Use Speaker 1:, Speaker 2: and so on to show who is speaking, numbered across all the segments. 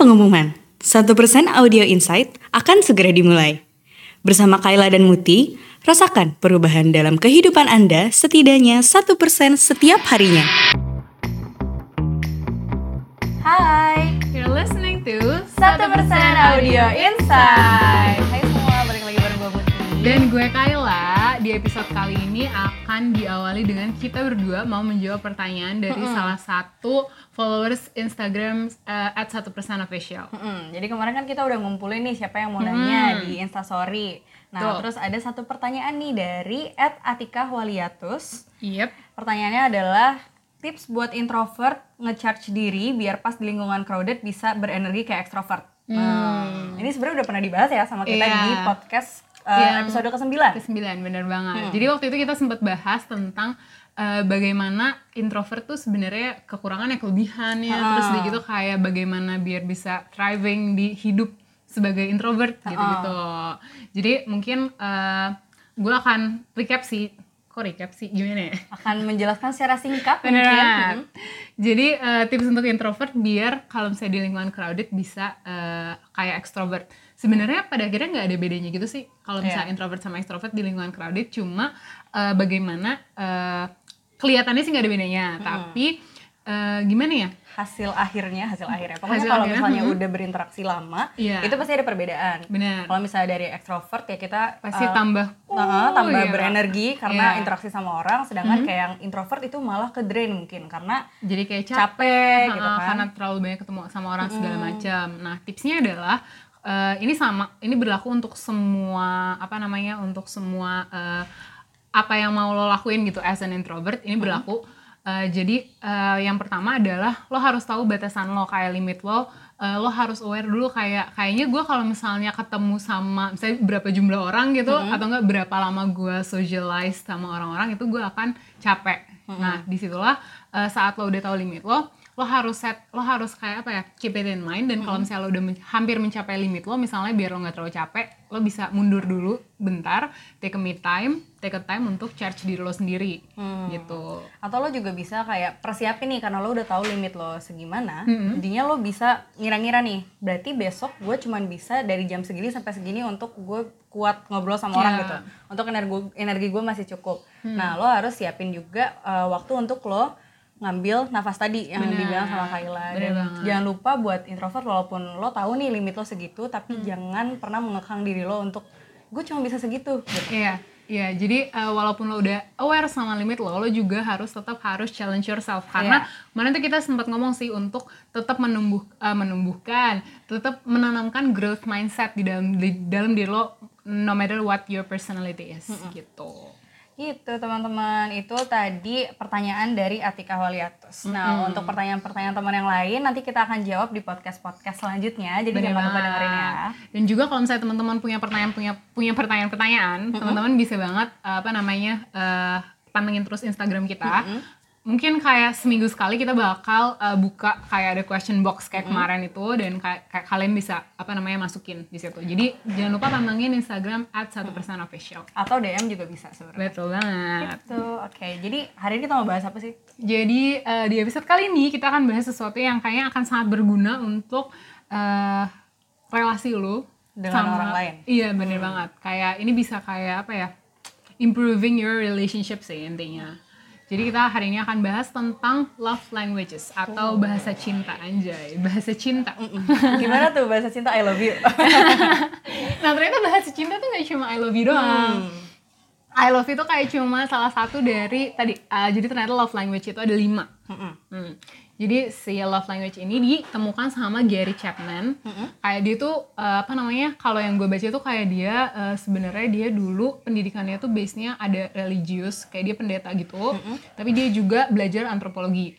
Speaker 1: pengumuman. 1% Audio Insight akan segera dimulai. Bersama Kayla dan Muti, rasakan perubahan dalam kehidupan Anda setidaknya 1% setiap harinya.
Speaker 2: Hai,
Speaker 3: You're listening to
Speaker 2: 1% Audio Insight.
Speaker 3: Dan gue Kayla, di episode kali ini akan diawali dengan kita berdua mau menjawab pertanyaan dari salah satu followers Instagram uh, at 1% official.
Speaker 2: Mm-mm, jadi kemarin kan kita udah ngumpulin nih siapa yang mau nanya di Instastory. Nah,
Speaker 3: Tuh.
Speaker 2: terus ada satu pertanyaan nih dari Atika Waliatus.
Speaker 3: Yep.
Speaker 2: Pertanyaannya adalah tips buat introvert ngecharge diri biar pas di lingkungan crowded bisa berenergi kayak extrovert. Hmm. Ini sebenarnya udah pernah dibahas ya sama kita
Speaker 3: Iya.
Speaker 2: di podcast uh,
Speaker 3: Yang
Speaker 2: episode ke-9.
Speaker 3: Kesembilan, bener banget. Jadi waktu itu kita sempat bahas tentang uh, bagaimana introvert tuh sebenarnya kekurangan ya kelebihannya, terus udah gitu kayak bagaimana biar bisa thriving di hidup sebagai introvert gitu-gitu. Jadi mungkin uh, gue akan recap sih, kok recap sih gimana ya?
Speaker 2: Akan menjelaskan secara singkat mungkin.
Speaker 3: Jadi uh, tips untuk introvert biar kalau misalnya di lingkungan crowded bisa uh, kayak extrovert. Sebenarnya pada akhirnya nggak ada bedanya gitu sih kalau misalnya introvert sama extrovert di lingkungan crowded. Cuma uh, bagaimana uh, kelihatannya sih nggak ada bedanya. Tapi uh, gimana ya?
Speaker 2: hasil akhirnya hasil akhirnya pokoknya
Speaker 3: Hasil
Speaker 2: kalau
Speaker 3: akhirnya,
Speaker 2: misalnya
Speaker 3: hmm.
Speaker 2: udah berinteraksi lama
Speaker 3: Iya.
Speaker 2: itu pasti ada perbedaan
Speaker 3: Benar.
Speaker 2: kalau misalnya dari extrovert ya kita
Speaker 3: Pasti
Speaker 2: eh,
Speaker 3: tambah.
Speaker 2: nah, tambah
Speaker 3: iya.
Speaker 2: berenergi karena.
Speaker 3: Hmm.
Speaker 2: interaksi sama orang sedangkan kayak yang introvert itu malah ke drain mungkin karena
Speaker 3: Jadi kayak capek,
Speaker 2: capek gitu
Speaker 3: Ha-ha,
Speaker 2: kan
Speaker 3: karena terlalu banyak ketemu sama orang segala macam. Nah, tipsnya adalah eh, ini sama, ini berlaku untuk semua apa namanya, untuk semua eh, apa yang mau lo lakuin gitu as an introvert ini berlaku. Eh, jadi eh, yang pertama adalah lo harus tahu batasan lo kayak limit lo. eh, lo harus aware dulu kayak kayaknya gue kalau misalnya ketemu sama misalnya berapa jumlah orang gitu atau enggak berapa lama gue socialize sama orang-orang itu gue akan capek. Nah di situlah eh, saat lo udah tahu limit lo, lo harus set, lo harus kayak apa ya, keep it in mind. Dan kalau misalnya lo udah men- hampir mencapai limit lo, misalnya biar lo nggak terlalu capek, lo bisa mundur dulu bentar, take a me time, take a time untuk charge diri lo sendiri, gitu.
Speaker 2: atau lo juga bisa kayak persiapin nih karena lo udah tahu limit lo segimana jadinya lo bisa ngira-ngira nih berarti besok gue cuman bisa dari jam segini sampai segini untuk gue kuat ngobrol sama orang
Speaker 3: Iya.
Speaker 2: gitu. Untuk energi energi gue masih cukup. Nah lo harus siapin juga uh, waktu untuk lo ngambil nafas tadi yang
Speaker 3: Bener.
Speaker 2: dibilang sama Kayla
Speaker 3: Bener
Speaker 2: dan
Speaker 3: banget.
Speaker 2: jangan lupa buat introvert walaupun lo tahu nih limit lo segitu tapi jangan pernah mengekang diri lo untuk gue cuma bisa segitu gitu.
Speaker 3: Iya, iya. Jadi eh, walaupun lo udah aware sama limit lo, lo juga harus tetap harus challenge yourself. Karena kemarin tuh kita sempat ngomong sih untuk tetap menumbuh, eh, menumbuhkan, tetap menanamkan growth mindset di dalam di dalam diri lo, no matter what your personality is, gitu.
Speaker 2: Gitu teman-teman, itu tadi pertanyaan dari Atika Waliatus. Nah untuk pertanyaan-pertanyaan teman yang lain nanti kita akan jawab di podcast-podcast selanjutnya. Jadi
Speaker 3: Bener
Speaker 2: jangan lupa dengerin ya.
Speaker 3: Dan juga kalau misalnya teman-teman punya pertanyaan punya punya pertanyaan-pertanyaan, teman-teman bisa banget apa namanya eh, pantengin terus Instagram kita. Mungkin kayak seminggu sekali kita bakal eh, buka kayak ada question box kayak kemarin itu dan kayak, kayak kalian bisa apa namanya masukin di situ. Jadi jangan lupa pantengin Instagram @1%official.
Speaker 2: Atau DM juga bisa sebenarnya.
Speaker 3: Betul banget.
Speaker 2: Gitu, oke. Jadi hari ini kita mau bahas apa sih?
Speaker 3: Jadi eh, di episode kali ini kita akan bahas sesuatu yang kayaknya akan sangat berguna untuk eh, relasi lu
Speaker 2: Dengan orang lain.
Speaker 3: Iya bener banget. Kayak ini bisa kayak apa ya? Improving your relationship sih intinya. Jadi kita hari ini akan bahas tentang love languages atau bahasa cinta anjay, bahasa cinta.
Speaker 2: Gimana tuh bahasa cinta I love you?
Speaker 3: Nah ternyata bahasa cinta tuh gak cuma I love you doang. I love you tuh kayak cuma salah satu dari tadi. uh, jadi ternyata love language itu ada lima. Hmm. Jadi si love language ini ditemukan sama Gary Chapman. Kayak dia tuh uh, apa namanya? Kalau yang gue baca tuh kayak dia uh, sebenarnya dia dulu pendidikannya tuh base-nya ada religius, kayak dia pendeta gitu. Tapi dia juga belajar antropologi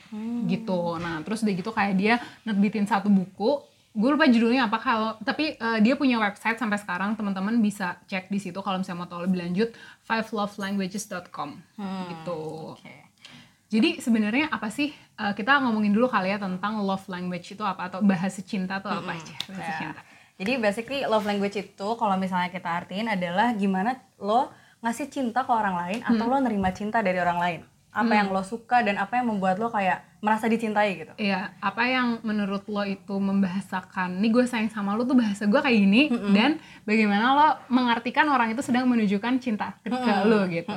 Speaker 3: gitu. Nah, terus udah gitu kayak dia nerbitin satu buku gue lupa judulnya apa kalau tapi uh, dia punya website sampai sekarang teman-teman bisa cek di situ kalau misalnya mau tahu lebih lanjut fivelovelanguages.com gitu
Speaker 2: Oke.
Speaker 3: Jadi sebenarnya apa sih uh, kita ngomongin dulu kali ya tentang love language itu apa atau bahasa cinta tuh apa aja bahasa
Speaker 2: Ya.
Speaker 3: cinta.
Speaker 2: Jadi basically love language itu kalau misalnya kita artiin adalah gimana lo ngasih cinta ke orang lain atau lo nerima cinta dari orang lain. apa yang lo suka dan apa yang membuat lo kayak merasa dicintai gitu.
Speaker 3: Iya, apa yang menurut lo itu membahasakan, nih gue sayang sama lo tuh bahasa gue kayak gini, dan bagaimana lo mengartikan orang itu sedang menunjukkan cinta ke, ke lo gitu.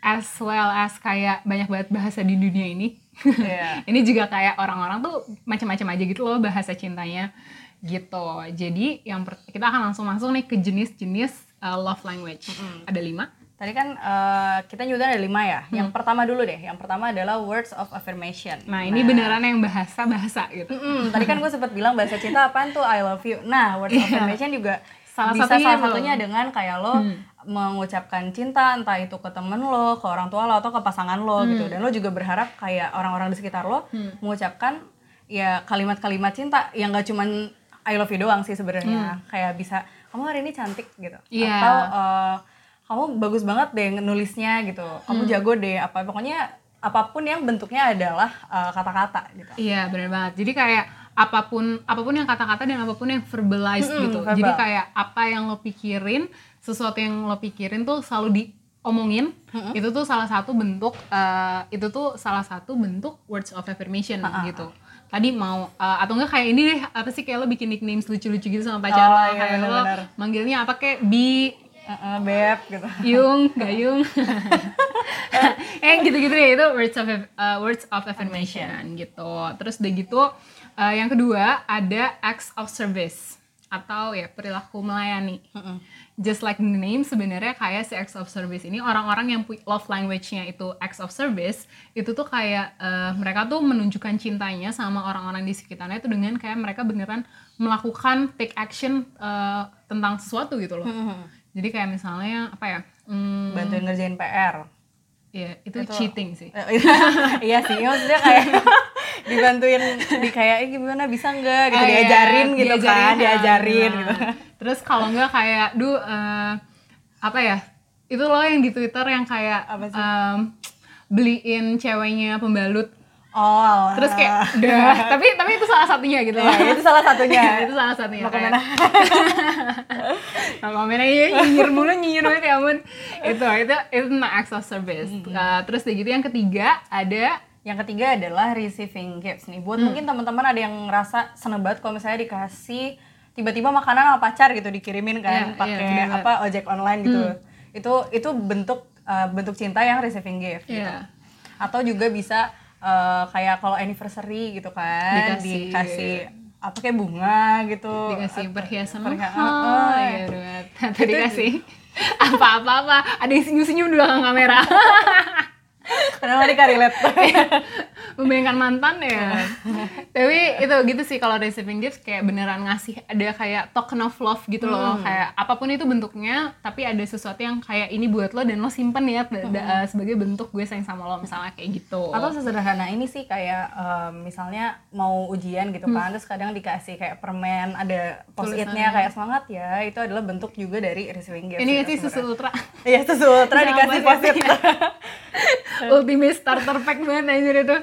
Speaker 3: As well as kayak banyak banget bahasa di dunia ini.
Speaker 2: Iya.
Speaker 3: ini juga kayak orang-orang tuh macam-macam aja gitu loh bahasa cintanya gitu. Jadi yang kita akan langsung masuk nih ke jenis-jenis uh, love language. Ada lima.
Speaker 2: tadi kan eh, kita juga ada lima ya yang pertama dulu deh yang pertama adalah words of affirmation
Speaker 3: Nah ini beneran yang bahasa-bahasa gitu.
Speaker 2: Mm-mm, tadi kan gue sempat bilang bahasa cinta apaan tuh I love you. Nah, words of
Speaker 3: Iya.
Speaker 2: affirmation juga
Speaker 3: Salah
Speaker 2: bisa
Speaker 3: satunya
Speaker 2: salah
Speaker 3: lo.
Speaker 2: satunya dengan kayak lo mengucapkan cinta entah itu ke temen lo, ke orang tua lo atau ke pasangan lo gitu. Dan lo juga berharap kayak orang-orang di sekitar lo mengucapkan ya kalimat-kalimat cinta yang gak cuman I love you doang sih sebenarnya. Kayak bisa kamu hari ini cantik gitu.
Speaker 3: Iya.
Speaker 2: Atau eh, kamu bagus banget deh nulisnya gitu. Kamu jago deh apa pokoknya apa pun yang bentuknya adalah eh, kata-kata gitu.
Speaker 3: Iya benar banget. Jadi kayak apa pun apa pun yang kata-kata dan apa pun yang verbalized
Speaker 2: Mm-mm,
Speaker 3: gitu.
Speaker 2: verbal.
Speaker 3: Jadi kayak apa yang lo pikirin, sesuatu yang lo pikirin tuh selalu diomongin. Itu tuh salah satu bentuk eh, itu tuh salah satu bentuk words of affirmation gitu. Tadi mau eh, atau enggak kayak ini deh apa sih kayak lo bikin nicknames lucu-lucu gitu sama pacar
Speaker 2: Oh,
Speaker 3: lo
Speaker 2: iya,
Speaker 3: kayak lo
Speaker 2: benar-benar.
Speaker 3: manggilnya apa kayak bi
Speaker 2: Heeh, beb gitu.
Speaker 3: Yung, Gayung, eh gitu-gitu deh itu words of uh, words of affirmation gitu. Terus udah gitu uh, yang kedua ada acts of service atau ya perilaku melayani. Just like the name sebenarnya kayak si acts of service ini orang-orang yang love language-nya itu acts of service itu tuh kayak uh, mereka tuh menunjukkan cintanya sama orang-orang di sekitarnya itu dengan kayak mereka beneran melakukan take action uh, tentang sesuatu gitu loh. Jadi kayak misalnya apa ya? Hmm,
Speaker 2: Bantuin ngerjain PR.
Speaker 3: ya itu, cheating sih.
Speaker 2: Iya sih, maksudnya kayak dibantuin di kayak eh, gimana bisa nggak gitu
Speaker 3: Ah, iya,
Speaker 2: diajarin gitu kan,
Speaker 3: diajarin,
Speaker 2: diajarin
Speaker 3: nah.
Speaker 2: gitu.
Speaker 3: Terus kalau enggak kayak, duh eh, apa ya? Itu loh yang di Twitter yang kayak
Speaker 2: Apa sih?
Speaker 3: em, beliin ceweknya pembalut.
Speaker 2: Oh.
Speaker 3: Terus kayak udah, tapi tapi itu salah satunya gitu loh.
Speaker 2: Ya, itu salah satunya.
Speaker 3: itu salah satunya.
Speaker 2: Mau
Speaker 3: kayak-? Nah, aja nyinyir mulu nyinyir banget ya ampun. Itu itu itu acts of service. Nah, terus udah gitu yang ketiga ada
Speaker 2: Yang ketiga adalah receiving gifts nih. Buat mungkin teman-teman ada yang ngerasa seneng banget kalau misalnya dikasih tiba-tiba makanan sama pacar gitu dikirimin
Speaker 3: Iya,
Speaker 2: kan
Speaker 3: iya,
Speaker 2: pakai
Speaker 3: bener
Speaker 2: apa ojek online gitu. Itu itu bentuk uh, bentuk cinta yang receiving gift gitu.
Speaker 3: Iya.
Speaker 2: Atau juga bisa uh, kayak kalau anniversary gitu kan
Speaker 3: Dikasih-
Speaker 2: dikasih apa kayak bunga gitu.
Speaker 3: dikasih perhiasan
Speaker 2: perhiasan,
Speaker 3: mahal,
Speaker 2: oh,
Speaker 3: ya udah tadi dikasih apa-apa apa ada yang senyum-senyum di belakang kamera
Speaker 2: Nih Kak relate?
Speaker 3: membayangkan mantan ya? Tapi itu gitu sih kalau receiving gifts kayak beneran ngasih ada kayak token of love gitu loh. Kayak apa pun itu bentuknya tapi ada sesuatu yang kayak ini buat lo dan lo simpen ya da- sebagai bentuk gue sayang sama lo misalnya kayak gitu.
Speaker 2: Atau sesederhana ini sih kayak em, misalnya mau ujian gitu kan, terus kadang dikasih kayak permen ada post-itnya kayak semangat ya, itu adalah bentuk juga dari receiving gift.
Speaker 3: ini sih susu ultra.
Speaker 2: Iya susu ultra dikasih
Speaker 3: post-it.
Speaker 2: post-it.
Speaker 3: ultimate starter pack banget anjir itu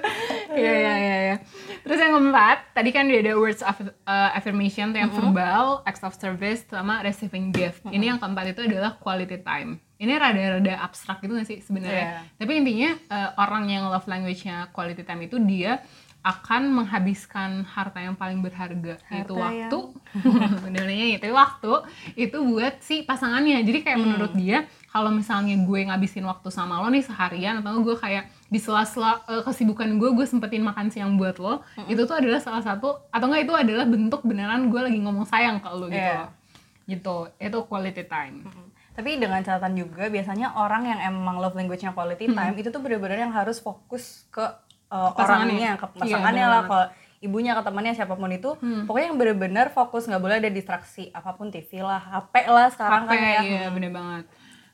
Speaker 3: iya iya iya iya. terus yang keempat tadi kan dia ada words of uh, affirmation tuh yang verbal acts of service sama receiving gift. Ini yang keempat itu adalah quality time. Ini rada-rada abstrak gitu gak sih sebenarnya?
Speaker 2: Iya.
Speaker 3: tapi intinya uh, orang yang love language-nya quality time itu dia akan menghabiskan harta yang paling berharga yaitu
Speaker 2: Harta
Speaker 3: waktu. Sebenarnya itu waktu itu buat si pasangannya. Jadi kayak menurut dia kalau misalnya gue ngabisin waktu sama lo nih seharian atau gue kayak di sela-sela eh, kesibukan gue gue sempetin makan siang buat lo itu tuh adalah salah satu atau enggak itu adalah bentuk beneran gue lagi ngomong sayang ke lo gitu loh. gitu. Itu quality time.
Speaker 2: Tapi dengan catatan juga biasanya orang yang emang love language-nya quality time itu tuh bener-bener yang harus fokus ke uh, orangnya, ke
Speaker 3: Iya,
Speaker 2: pasangannya
Speaker 3: bener
Speaker 2: lah, ke ibunya, ke temannya, siapa pun itu. Pokoknya yang bener-bener fokus, nggak boleh ada distraksi. Apa pun TV lah, HP lah sekarang
Speaker 3: Apa
Speaker 2: kan ya.
Speaker 3: iya bener banget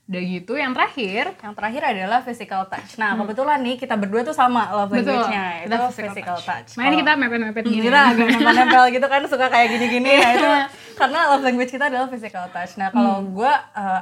Speaker 3: udah gitu yang terakhir
Speaker 2: Yang terakhir adalah physical touch. Nah, kebetulan nih kita berdua tuh sama love
Speaker 3: Hmm.
Speaker 2: language-nya. Itu
Speaker 3: kita
Speaker 2: physical, touch.
Speaker 3: ini
Speaker 2: Kalau-
Speaker 3: kita mepet-mepet gini
Speaker 2: kita agak nempel-nempel gitu kan suka kayak gini-gini nah itu karena love language kita adalah physical touch nah kalau
Speaker 3: Hmm.
Speaker 2: gue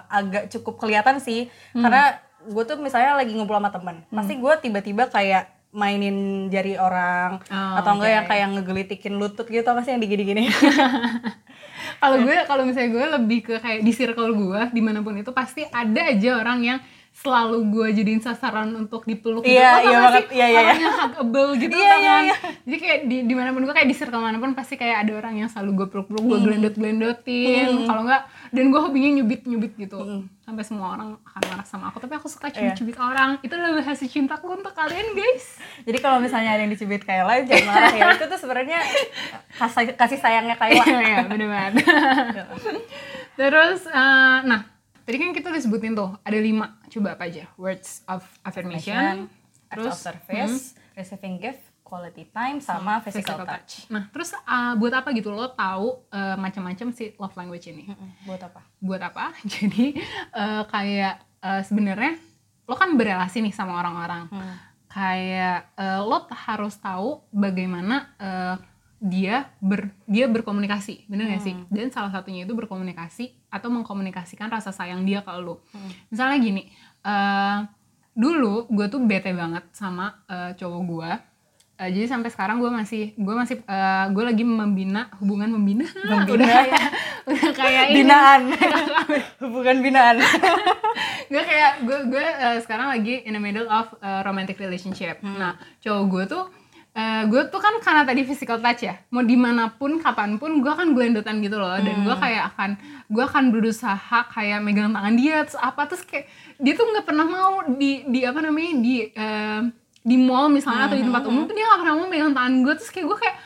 Speaker 2: agak cukup kelihatan sih karena gue tuh misalnya lagi ngumpul sama temen
Speaker 3: Hmm.
Speaker 2: pasti gue tiba-tiba kayak mainin jari orang
Speaker 3: Oh,
Speaker 2: atau enggak
Speaker 3: oke.
Speaker 2: yang kayak ngegelitikin lutut gitu gak sih yang digini-gini
Speaker 3: kalau gue kalau misalnya gue lebih ke kayak di circle gue di mana pun itu pasti ada aja orang yang selalu gue jadiin sasaran untuk dipeluk gitu.
Speaker 2: Iya, iya banget.
Speaker 3: sih?
Speaker 2: Iya, iya,
Speaker 3: orang yang huggable gitu
Speaker 2: Iya, iya,
Speaker 3: kan
Speaker 2: iya.
Speaker 3: jadi kayak di di mana pun gue kayak di circle mana pun pasti kayak ada orang yang selalu gue peluk-peluk gue
Speaker 2: Hmm.
Speaker 3: glendot-glendotin kalau enggak dan gue hobinya nyubit-nyubit gitu sampai semua orang akan marah sama aku tapi aku suka
Speaker 2: Hmm. Iya.
Speaker 3: cubit-cubit orang itu adalah bahasa cintaku untuk kalian guys
Speaker 2: Jadi kalau misalnya ada yang dicubit Kayla jangan marah ya. Itu tuh sebenarnya kasih, kasih sayangnya Kayla.
Speaker 3: Iya, iya, bener banget. Terus, eh, nah, tadi kan kita udah sebutin tuh, ada lima, coba apa aja? Words of affirmation,
Speaker 2: Terus
Speaker 3: terus
Speaker 2: service, receiving gift, quality time, sama physical,
Speaker 3: physical
Speaker 2: touch.
Speaker 3: touch. Nah, terus eh, buat apa gitu lo tahu eh, macam-macam si love language ini?
Speaker 2: Buat apa?
Speaker 3: Buat apa? Jadi eh, kayak eh, sebenarnya lo kan berelasi nih sama orang-orang. Kayak eh, lo harus tahu bagaimana eh, dia ber dia berkomunikasi, bener gak sih? Dan salah satunya itu berkomunikasi atau mengkomunikasikan rasa sayang dia ke lo. Misalnya gini, eh, dulu gue tuh bete banget sama eh, cowok gue. Eh, jadi sampai sekarang gue masih gue masih eh, gue lagi membina hubungan membina, udah kayak udah kayak ini.
Speaker 2: Binaan. Hubungan binaan.
Speaker 3: gue kayak gue gue eh, sekarang lagi in the middle of eh, romantic relationship. Nah cowok gue tuh eh, gue tuh kan karena tadi physical touch ya, mau di mana pun kapan pun gue akan glendotan gitu loh, dan gue kayak akan gue akan berusaha kayak megang tangan dia terus apa terus kayak dia tuh nggak pernah mau di di apa namanya di eh, di mall misalnya atau di tempat umum tuh dia nggak pernah mau megang tangan gue terus kayak gue kayak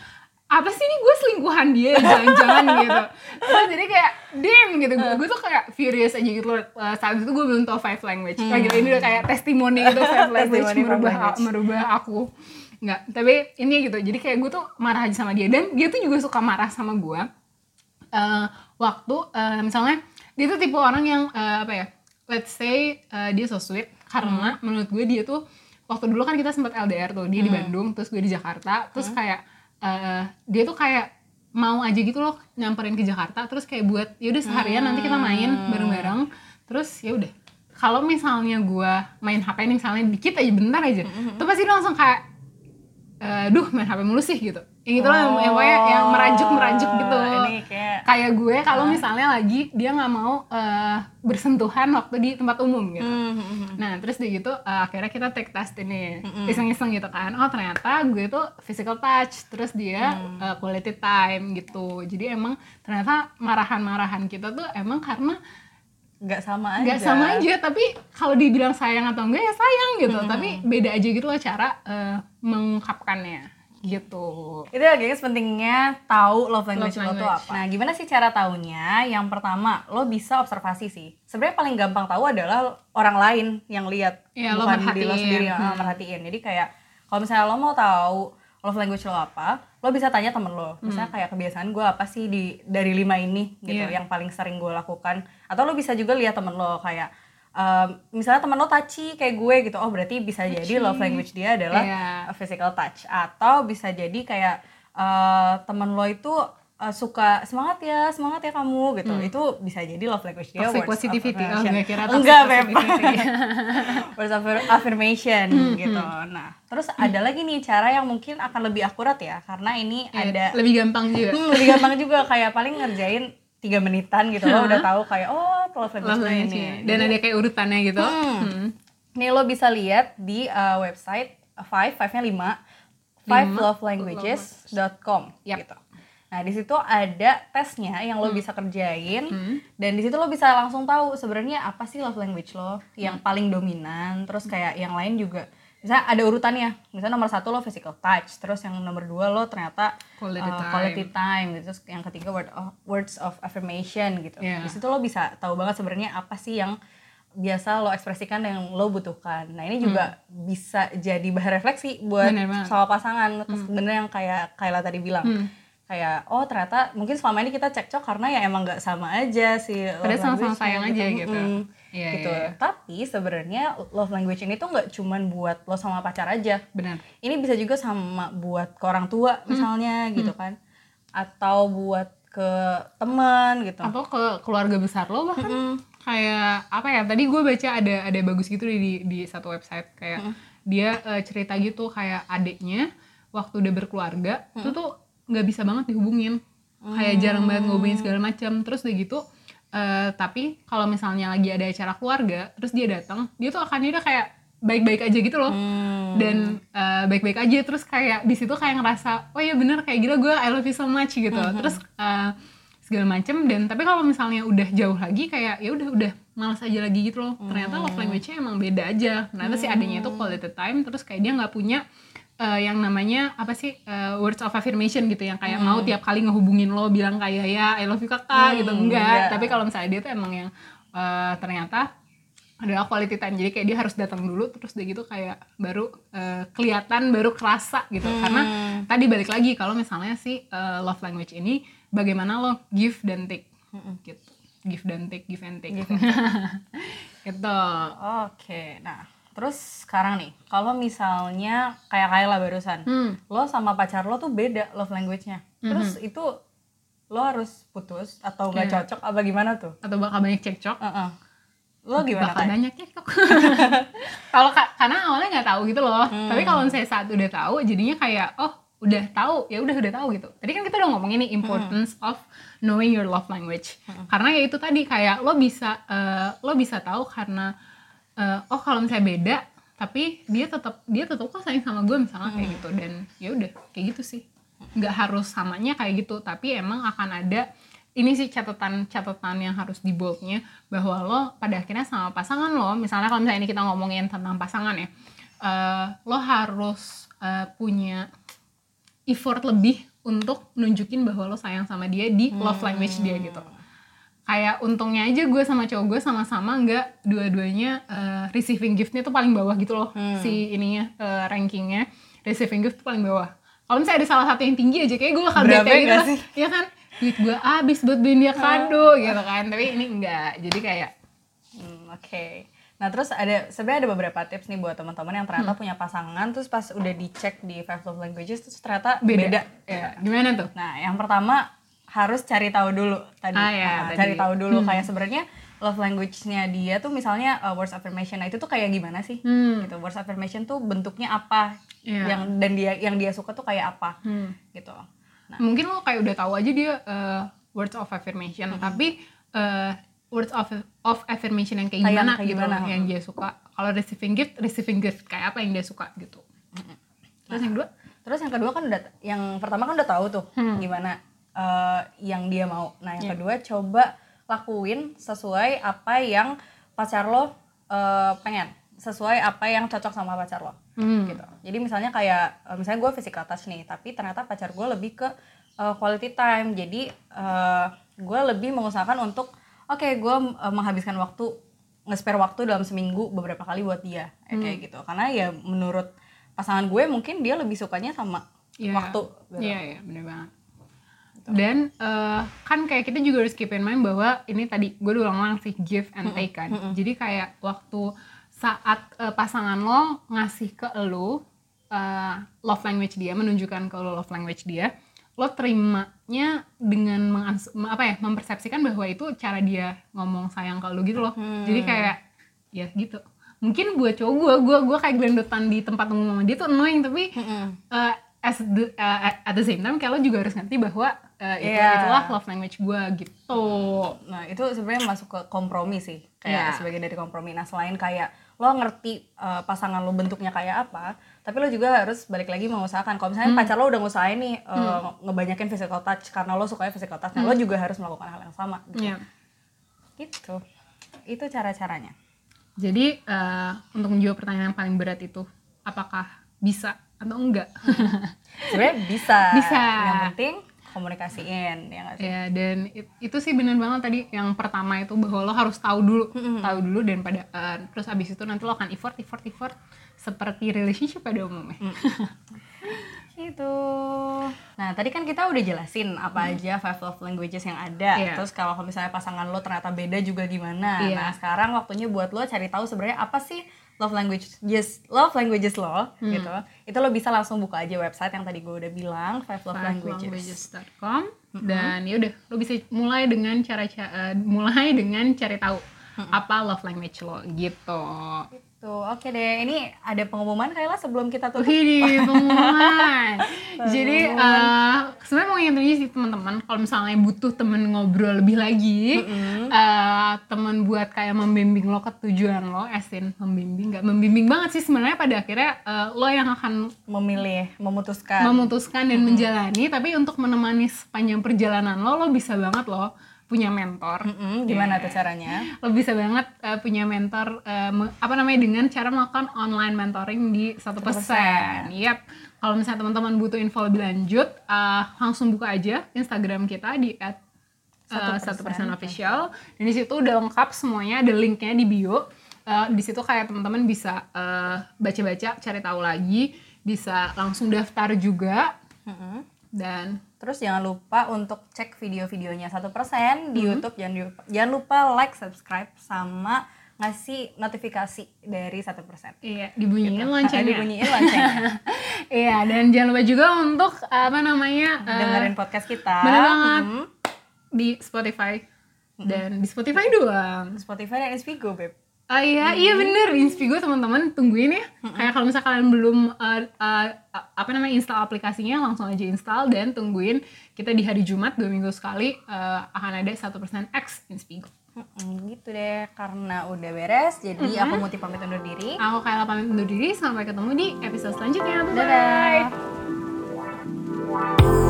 Speaker 3: apa sih ini? Gue selingkuhan dia jangan-jangan gitu. Terus jadi kayak damn gitu. Gue gue tuh kayak furious aja gitu loh. Uh, saat itu gue belum tau five language. Kayak gitu. Ini udah kayak testimoni gitu five language merubah
Speaker 2: language.
Speaker 3: merubah aku nggak tapi ini gitu. Jadi kayak gue tuh marah aja sama dia. Dan dia tuh juga suka marah sama gue Eh, waktu eh, misalnya dia tuh tipe orang yang eh, apa ya let's say eh, dia so sweet. Karena menurut gue dia tuh waktu dulu kan kita sempat LDR tuh. Dia di Bandung terus gue di Jakarta. Terus kayak eh, dia tuh kayak mau aja gitu loh nyamperin ke Jakarta. Terus kayak buat yaudah seharian nanti kita main bareng-bareng. Terus ya udah. Kalau misalnya gue main HP nih misalnya dikit aja bentar aja tuh pasti langsung kayak eh, duh main HP mulu sih gitu. Yang gitu loh yang, yang, yang merajuk merajuk gitu.
Speaker 2: Oh, Ini kayak
Speaker 3: kayak gue kalau misalnya lagi dia nggak mau eh, bersentuhan waktu di tempat umum gitu.
Speaker 2: Hmm,
Speaker 3: nah terus dia gitu eh, akhirnya kita take test ini. Iseng-iseng gitu kan. Oh ternyata gue tuh physical touch terus dia eh, quality time gitu. Jadi emang ternyata marahan-marahan kita tuh emang karena
Speaker 2: nggak sama aja.
Speaker 3: nggak sama aja tapi kalau dibilang sayang atau enggak ya sayang gitu tapi beda aja gitu loh cara eh, mengungkapkannya gitu
Speaker 2: Itu ya guys pentingnya tahu love language,
Speaker 3: Love
Speaker 2: lo tuh
Speaker 3: language.
Speaker 2: apa. Nah, gimana sih cara taunya? Yang pertama, lo bisa observasi sih. Sebenarnya paling gampang tahu adalah orang lain yang lihat,
Speaker 3: lo
Speaker 2: bukan diri lo sendiri yang ah, merhatiin. Jadi kayak kalau misalnya lo mau tahu love language lo apa, lo bisa tanya temen lo. Misalnya kayak kebiasaan gue apa sih di dari lima ini gitu,
Speaker 3: Iya.
Speaker 2: yang paling sering gue lakukan. Atau lo bisa juga lihat temen lo kayak um, misalnya temen lo touchy kayak gue gitu oh berarti bisa jadi love language dia adalah uh, physical touch atau bisa jadi kayak uh, temen lo itu uh, suka semangat ya semangat ya kamu gitu. Itu bisa jadi love language dia
Speaker 3: toxic positivity. Oh gue kira
Speaker 2: enggak
Speaker 3: positivity.
Speaker 2: Words of affirmation gitu. Nah terus ada lagi nih cara yang mungkin akan lebih akurat ya karena ini ada
Speaker 3: lebih gampang juga.
Speaker 2: Hmm, lebih gampang juga kayak paling ngerjain tiga menitan gitu lo udah tahu kayak oh love language
Speaker 3: Love
Speaker 2: ini.
Speaker 3: Ya. dan ada kayak urutannya gitu.
Speaker 2: Hmm. Nih lo bisa lihat di uh, website uh, five, five-nya lima, five lovelanguages.com
Speaker 3: Yap.
Speaker 2: gitu. Nah di situ ada tesnya yang lo bisa kerjain dan di situ lo bisa langsung tahu sebenarnya apa sih love language lo yang paling dominan. Terus kayak yang lain juga, misalnya ada urutannya. Misalnya nomor satu lo physical touch, terus yang nomor dua lo ternyata
Speaker 3: Quality
Speaker 2: uh,
Speaker 3: time.
Speaker 2: quality time gitu. Terus yang ketiga word of, words of affirmation gitu.
Speaker 3: Yeah.
Speaker 2: Di situ lo bisa tahu banget sebenarnya apa sih yang biasa lo ekspresikan yang lo butuhkan. Nah ini juga bisa jadi bahan refleksi buat sama pasangan. Terus bener yang kayak Kayla tadi bilang, kayak oh ternyata mungkin selama ini kita cekcok karena ya emang nggak sama aja sih.
Speaker 3: Padahal sama-sama sayang aja gitu. Iya,
Speaker 2: gitu.
Speaker 3: iya, iya.
Speaker 2: Tapi sebenarnya love language ini tuh nggak cuman buat lo sama pacar aja.
Speaker 3: benar
Speaker 2: Ini bisa juga sama buat ke orang tua misalnya gitu kan, atau buat ke teman gitu.
Speaker 3: atau ke keluarga besar lo bahkan kayak apa ya tadi gue baca ada ada bagus gitu di di, di satu website kayak dia eh, cerita gitu kayak adiknya waktu udah berkeluarga itu tuh nggak bisa banget dihubungin. Kayak jarang banget ngobongin segala macam. Terus udah gitu eh, tapi kalau misalnya lagi ada acara keluarga terus dia datang dia tuh akan dia kayak baik-baik aja gitu loh.
Speaker 2: Hmm.
Speaker 3: dan eh, baik-baik aja. Terus kayak di situ kayak ngerasa oh iya bener kayak gila gue I love you so much gitu. Terus eh, segala macem dan tapi kalau misalnya udah jauh lagi kayak ya udah udah malas aja lagi gitu loh. Ternyata love language-nya emang beda aja. Ternyata si adanya itu quality time. Terus kayak dia nggak punya eh, yang namanya apa sih eh, words of affirmation gitu yang kayak mau tiap kali ngehubungin lo bilang kayak ya I love you kakak gitu. Enggak.
Speaker 2: enggak.
Speaker 3: tapi kalau misalnya dia tuh emang yang eh, ternyata adalah quality time. Jadi kayak dia harus datang dulu terus dia gitu kayak baru eh, kelihatan baru kerasa gitu. Karena tadi balik lagi kalau misalnya si eh, love language ini bagaimana lo give dan take. Gitu. Give dan take. Give and take. Gitu.
Speaker 2: Oke, nah terus sekarang nih, kalau misalnya kayak Kayla barusan,
Speaker 3: Hmm.
Speaker 2: lo sama pacar lo tuh beda love language-nya. Terus itu lo harus putus atau nggak
Speaker 3: Iya.
Speaker 2: cocok apa gimana tuh?
Speaker 3: atau bakal banyak cekcok
Speaker 2: Heeh. Lo gimana
Speaker 3: bakal
Speaker 2: Kay?
Speaker 3: banyak cekcok kalau ka- karena awalnya nggak tahu gitu loh tapi kalau misalnya saat udah tahu jadinya kayak oh udah tahu ya udah udah tahu gitu tadi kan kita udah ngomongin nih importance of knowing your love language karena ya itu tadi kayak lo bisa eh, lo bisa tahu karena eh, oh kalau misalnya beda tapi dia tetap dia tetap kok sayang sama gue misalnya kayak gitu. Dan ya udah kayak gitu sih. Nggak harus samanya kayak gitu tapi emang akan ada ini sih catatan-catatan yang harus di boldnya bahwa lo pada akhirnya sama pasangan lo. Misalnya kalau misalnya ini kita ngomongin tentang pasangan ya eh, lo harus eh, punya effort lebih untuk nunjukin bahwa lo sayang sama dia di love language dia gitu kayak untungnya aja gue sama cowok gue sama-sama nggak dua-duanya eh, receiving giftnya tuh paling bawah gitu loh si ininya eh, rankingnya. Receiving gift tuh paling bawah. Kalau misalnya ada salah satu yang tinggi aja kayak gue bakal bete gitu lah. ya kan? Duit gue habis buat beliin dia kado gitu kan tapi ini enggak jadi kayak
Speaker 2: Hmm, Oke. Nah terus ada sebenarnya ada beberapa tips nih buat teman-teman yang
Speaker 3: Hmm.
Speaker 2: ternyata punya pasangan terus pas udah dicek di five love languages terus ternyata
Speaker 3: beda,
Speaker 2: beda.
Speaker 3: ya gimana tuh?
Speaker 2: Nah yang pertama harus cari tahu dulu tadi.
Speaker 3: Ah, ya,
Speaker 2: Nah,
Speaker 3: tadi.
Speaker 2: cari tahu dulu kayak sebenarnya love language-nya dia tuh misalnya uh, words affirmation. Nah itu tuh kayak gimana sih?
Speaker 3: Hmm.
Speaker 2: Gitu. Words affirmation tuh bentuknya apa?
Speaker 3: Iya.
Speaker 2: Yang dan dia yang dia suka tuh kayak apa?
Speaker 3: Hmm.
Speaker 2: Gitu. Nah,
Speaker 3: mungkin lo kayak udah tahu aja dia uh, words of affirmation tapi uh, words of of affirmation yang kayak
Speaker 2: Kayak-
Speaker 3: gimana
Speaker 2: kayak
Speaker 3: gitu
Speaker 2: gimana,
Speaker 3: loh, yang dia suka kalau receiving gift receiving gift kayak apa yang dia suka gitu terus yang kedua
Speaker 2: Terus yang kedua kan udah yang pertama kan udah tahu tuh gimana eh, yang dia mau. Nah, yang kedua coba lakuin sesuai apa yang pacar lo eh, pengen, sesuai apa yang cocok sama pacar lo.
Speaker 3: Hmm.
Speaker 2: Gitu. Jadi misalnya kayak eh, misalnya gue physical touch nih, tapi ternyata pacar gue lebih ke eh, quality time. Jadi eh, gue lebih mengusahakan untuk oke, gue eh, menghabiskan waktu nge-spare waktu dalam seminggu beberapa kali buat dia ya, kayak gitu. Karena ya menurut pasangan gue mungkin dia lebih sukanya sama
Speaker 3: Iya.
Speaker 2: waktu gitu.
Speaker 3: Iya iya bener banget. Dan eh, kan kayak kita juga harus keep in mind bahwa ini tadi gue ulang-ulang sih give and take kan. Jadi kayak waktu saat eh, pasangan lo ngasih ke lo eh, love language dia, menunjukkan ke lo love language dia, lo terimanya dengan apa ya mempersepsikan bahwa itu cara dia ngomong sayang ke lo gitu loh. Jadi kayak ya gitu. Mungkin buat cowok gue, gue gue kayak gelendotan di tempat umum sama dia tuh annoying tapi uh, as the, uh, at the same time kayak lo juga harus ngerti bahwa uh, itu
Speaker 2: Iya.
Speaker 3: itulah love language gue gitu
Speaker 2: Nah, itu sebenarnya masuk ke kompromi sih. Kayak
Speaker 3: Iya.
Speaker 2: sebagian dari kompromi. Nah, selain kayak lo ngerti uh, pasangan lo bentuknya kayak apa, tapi lo juga harus balik lagi mengusahakan. Kalau misalnya pacar lo udah ngusahain nih uh, ngebanyakin physical touch karena lo sukanya physical touch, nah lo juga harus melakukan hal yang sama. Gitu.
Speaker 3: Iya.
Speaker 2: Gitu. Itu cara-caranya.
Speaker 3: jadi uh, untuk menjawab pertanyaan yang paling berat itu apakah bisa atau enggak
Speaker 2: Sebenarnya bisa.
Speaker 3: Bisa.
Speaker 2: Yang penting komunikasiin, ya nggak sih?
Speaker 3: ya dan it- itu sih bener banget tadi yang pertama itu bahwa lo harus tahu dulu tahu dulu dan pada uh, terus abis itu nanti lo akan effort effort effort seperti relationship pada umumnya
Speaker 2: Gitu. Nah, tadi kan kita udah jelasin apa aja five love languages yang ada.
Speaker 3: Iya.
Speaker 2: Terus kalau misalnya pasangan lo ternyata beda juga gimana.
Speaker 3: Iya.
Speaker 2: Nah, sekarang waktunya buat lo cari tahu sebenarnya apa sih love language yes, love languages lo gitu. Itu lo bisa langsung buka aja website yang tadi gue udah bilang five love languages.
Speaker 3: languages.com dan ya udah lo bisa mulai dengan cara ca- eh, mulai dengan cari tahu apa love language lo gitu.
Speaker 2: Gitu. Oke deh, ini ada pengumuman Kayla sebelum kita tutup.
Speaker 3: Wih, pengumuman. Jadi eh, sebenarnya mau aja sih teman-teman, kalau misalnya butuh temen ngobrol lebih lagi, eh, temen buat kayak membimbing lo ke tujuan lo, esin membimbing, nggak membimbing banget sih sebenarnya pada akhirnya eh, lo yang akan
Speaker 2: Memilih, memutuskan.
Speaker 3: memutuskan dan menjalani, tapi untuk menemani sepanjang perjalanan lo, lo bisa banget lo punya mentor.
Speaker 2: Mm-mm, gimana tuh caranya?
Speaker 3: Lo bisa banget eh, punya mentor me- apa namanya dengan cara melakukan online mentoring di satu persen. Yap. Kalau misalnya teman-teman butuh info lebih lanjut, eh, langsung buka aja Instagram kita di at satu persen official. Dan di situ udah lengkap semuanya, ada linknya di bio. Eh, di situ kayak teman-teman bisa baca-baca, cari tahu lagi, bisa langsung daftar juga. Dan
Speaker 2: Terus jangan lupa untuk cek video-videonya satu persen di
Speaker 3: Mm-hmm.
Speaker 2: YouTube. Jangan lupa, jangan lupa like, subscribe, sama ngasih notifikasi dari satu persen.
Speaker 3: iya dibunyiin loncengnya.
Speaker 2: Dibunyiin loncengnya.
Speaker 3: Iya, dan jangan lupa juga untuk apa namanya eh,
Speaker 2: Dengerin podcast kita.
Speaker 3: bener banget
Speaker 2: Mm.
Speaker 3: di Spotify dan di Spotify doang.
Speaker 2: Spotify dan Inspigo, Beb.
Speaker 3: Ah iya, iya bener Inspigo teman-teman tungguin ya. Kayak kalau misalnya kalian belum eh, eh, apa namanya install aplikasinya langsung aja install dan tungguin kita di hari Jumat dua minggu sekali eh, akan ada satu persen X Inspigo.
Speaker 2: Mm-mm, gitu deh, karena udah beres. Jadi aku Muti pamit undur diri.
Speaker 3: Aku Kayla pamit undur diri sampai ketemu di episode selanjutnya. Bye.
Speaker 2: Dadah.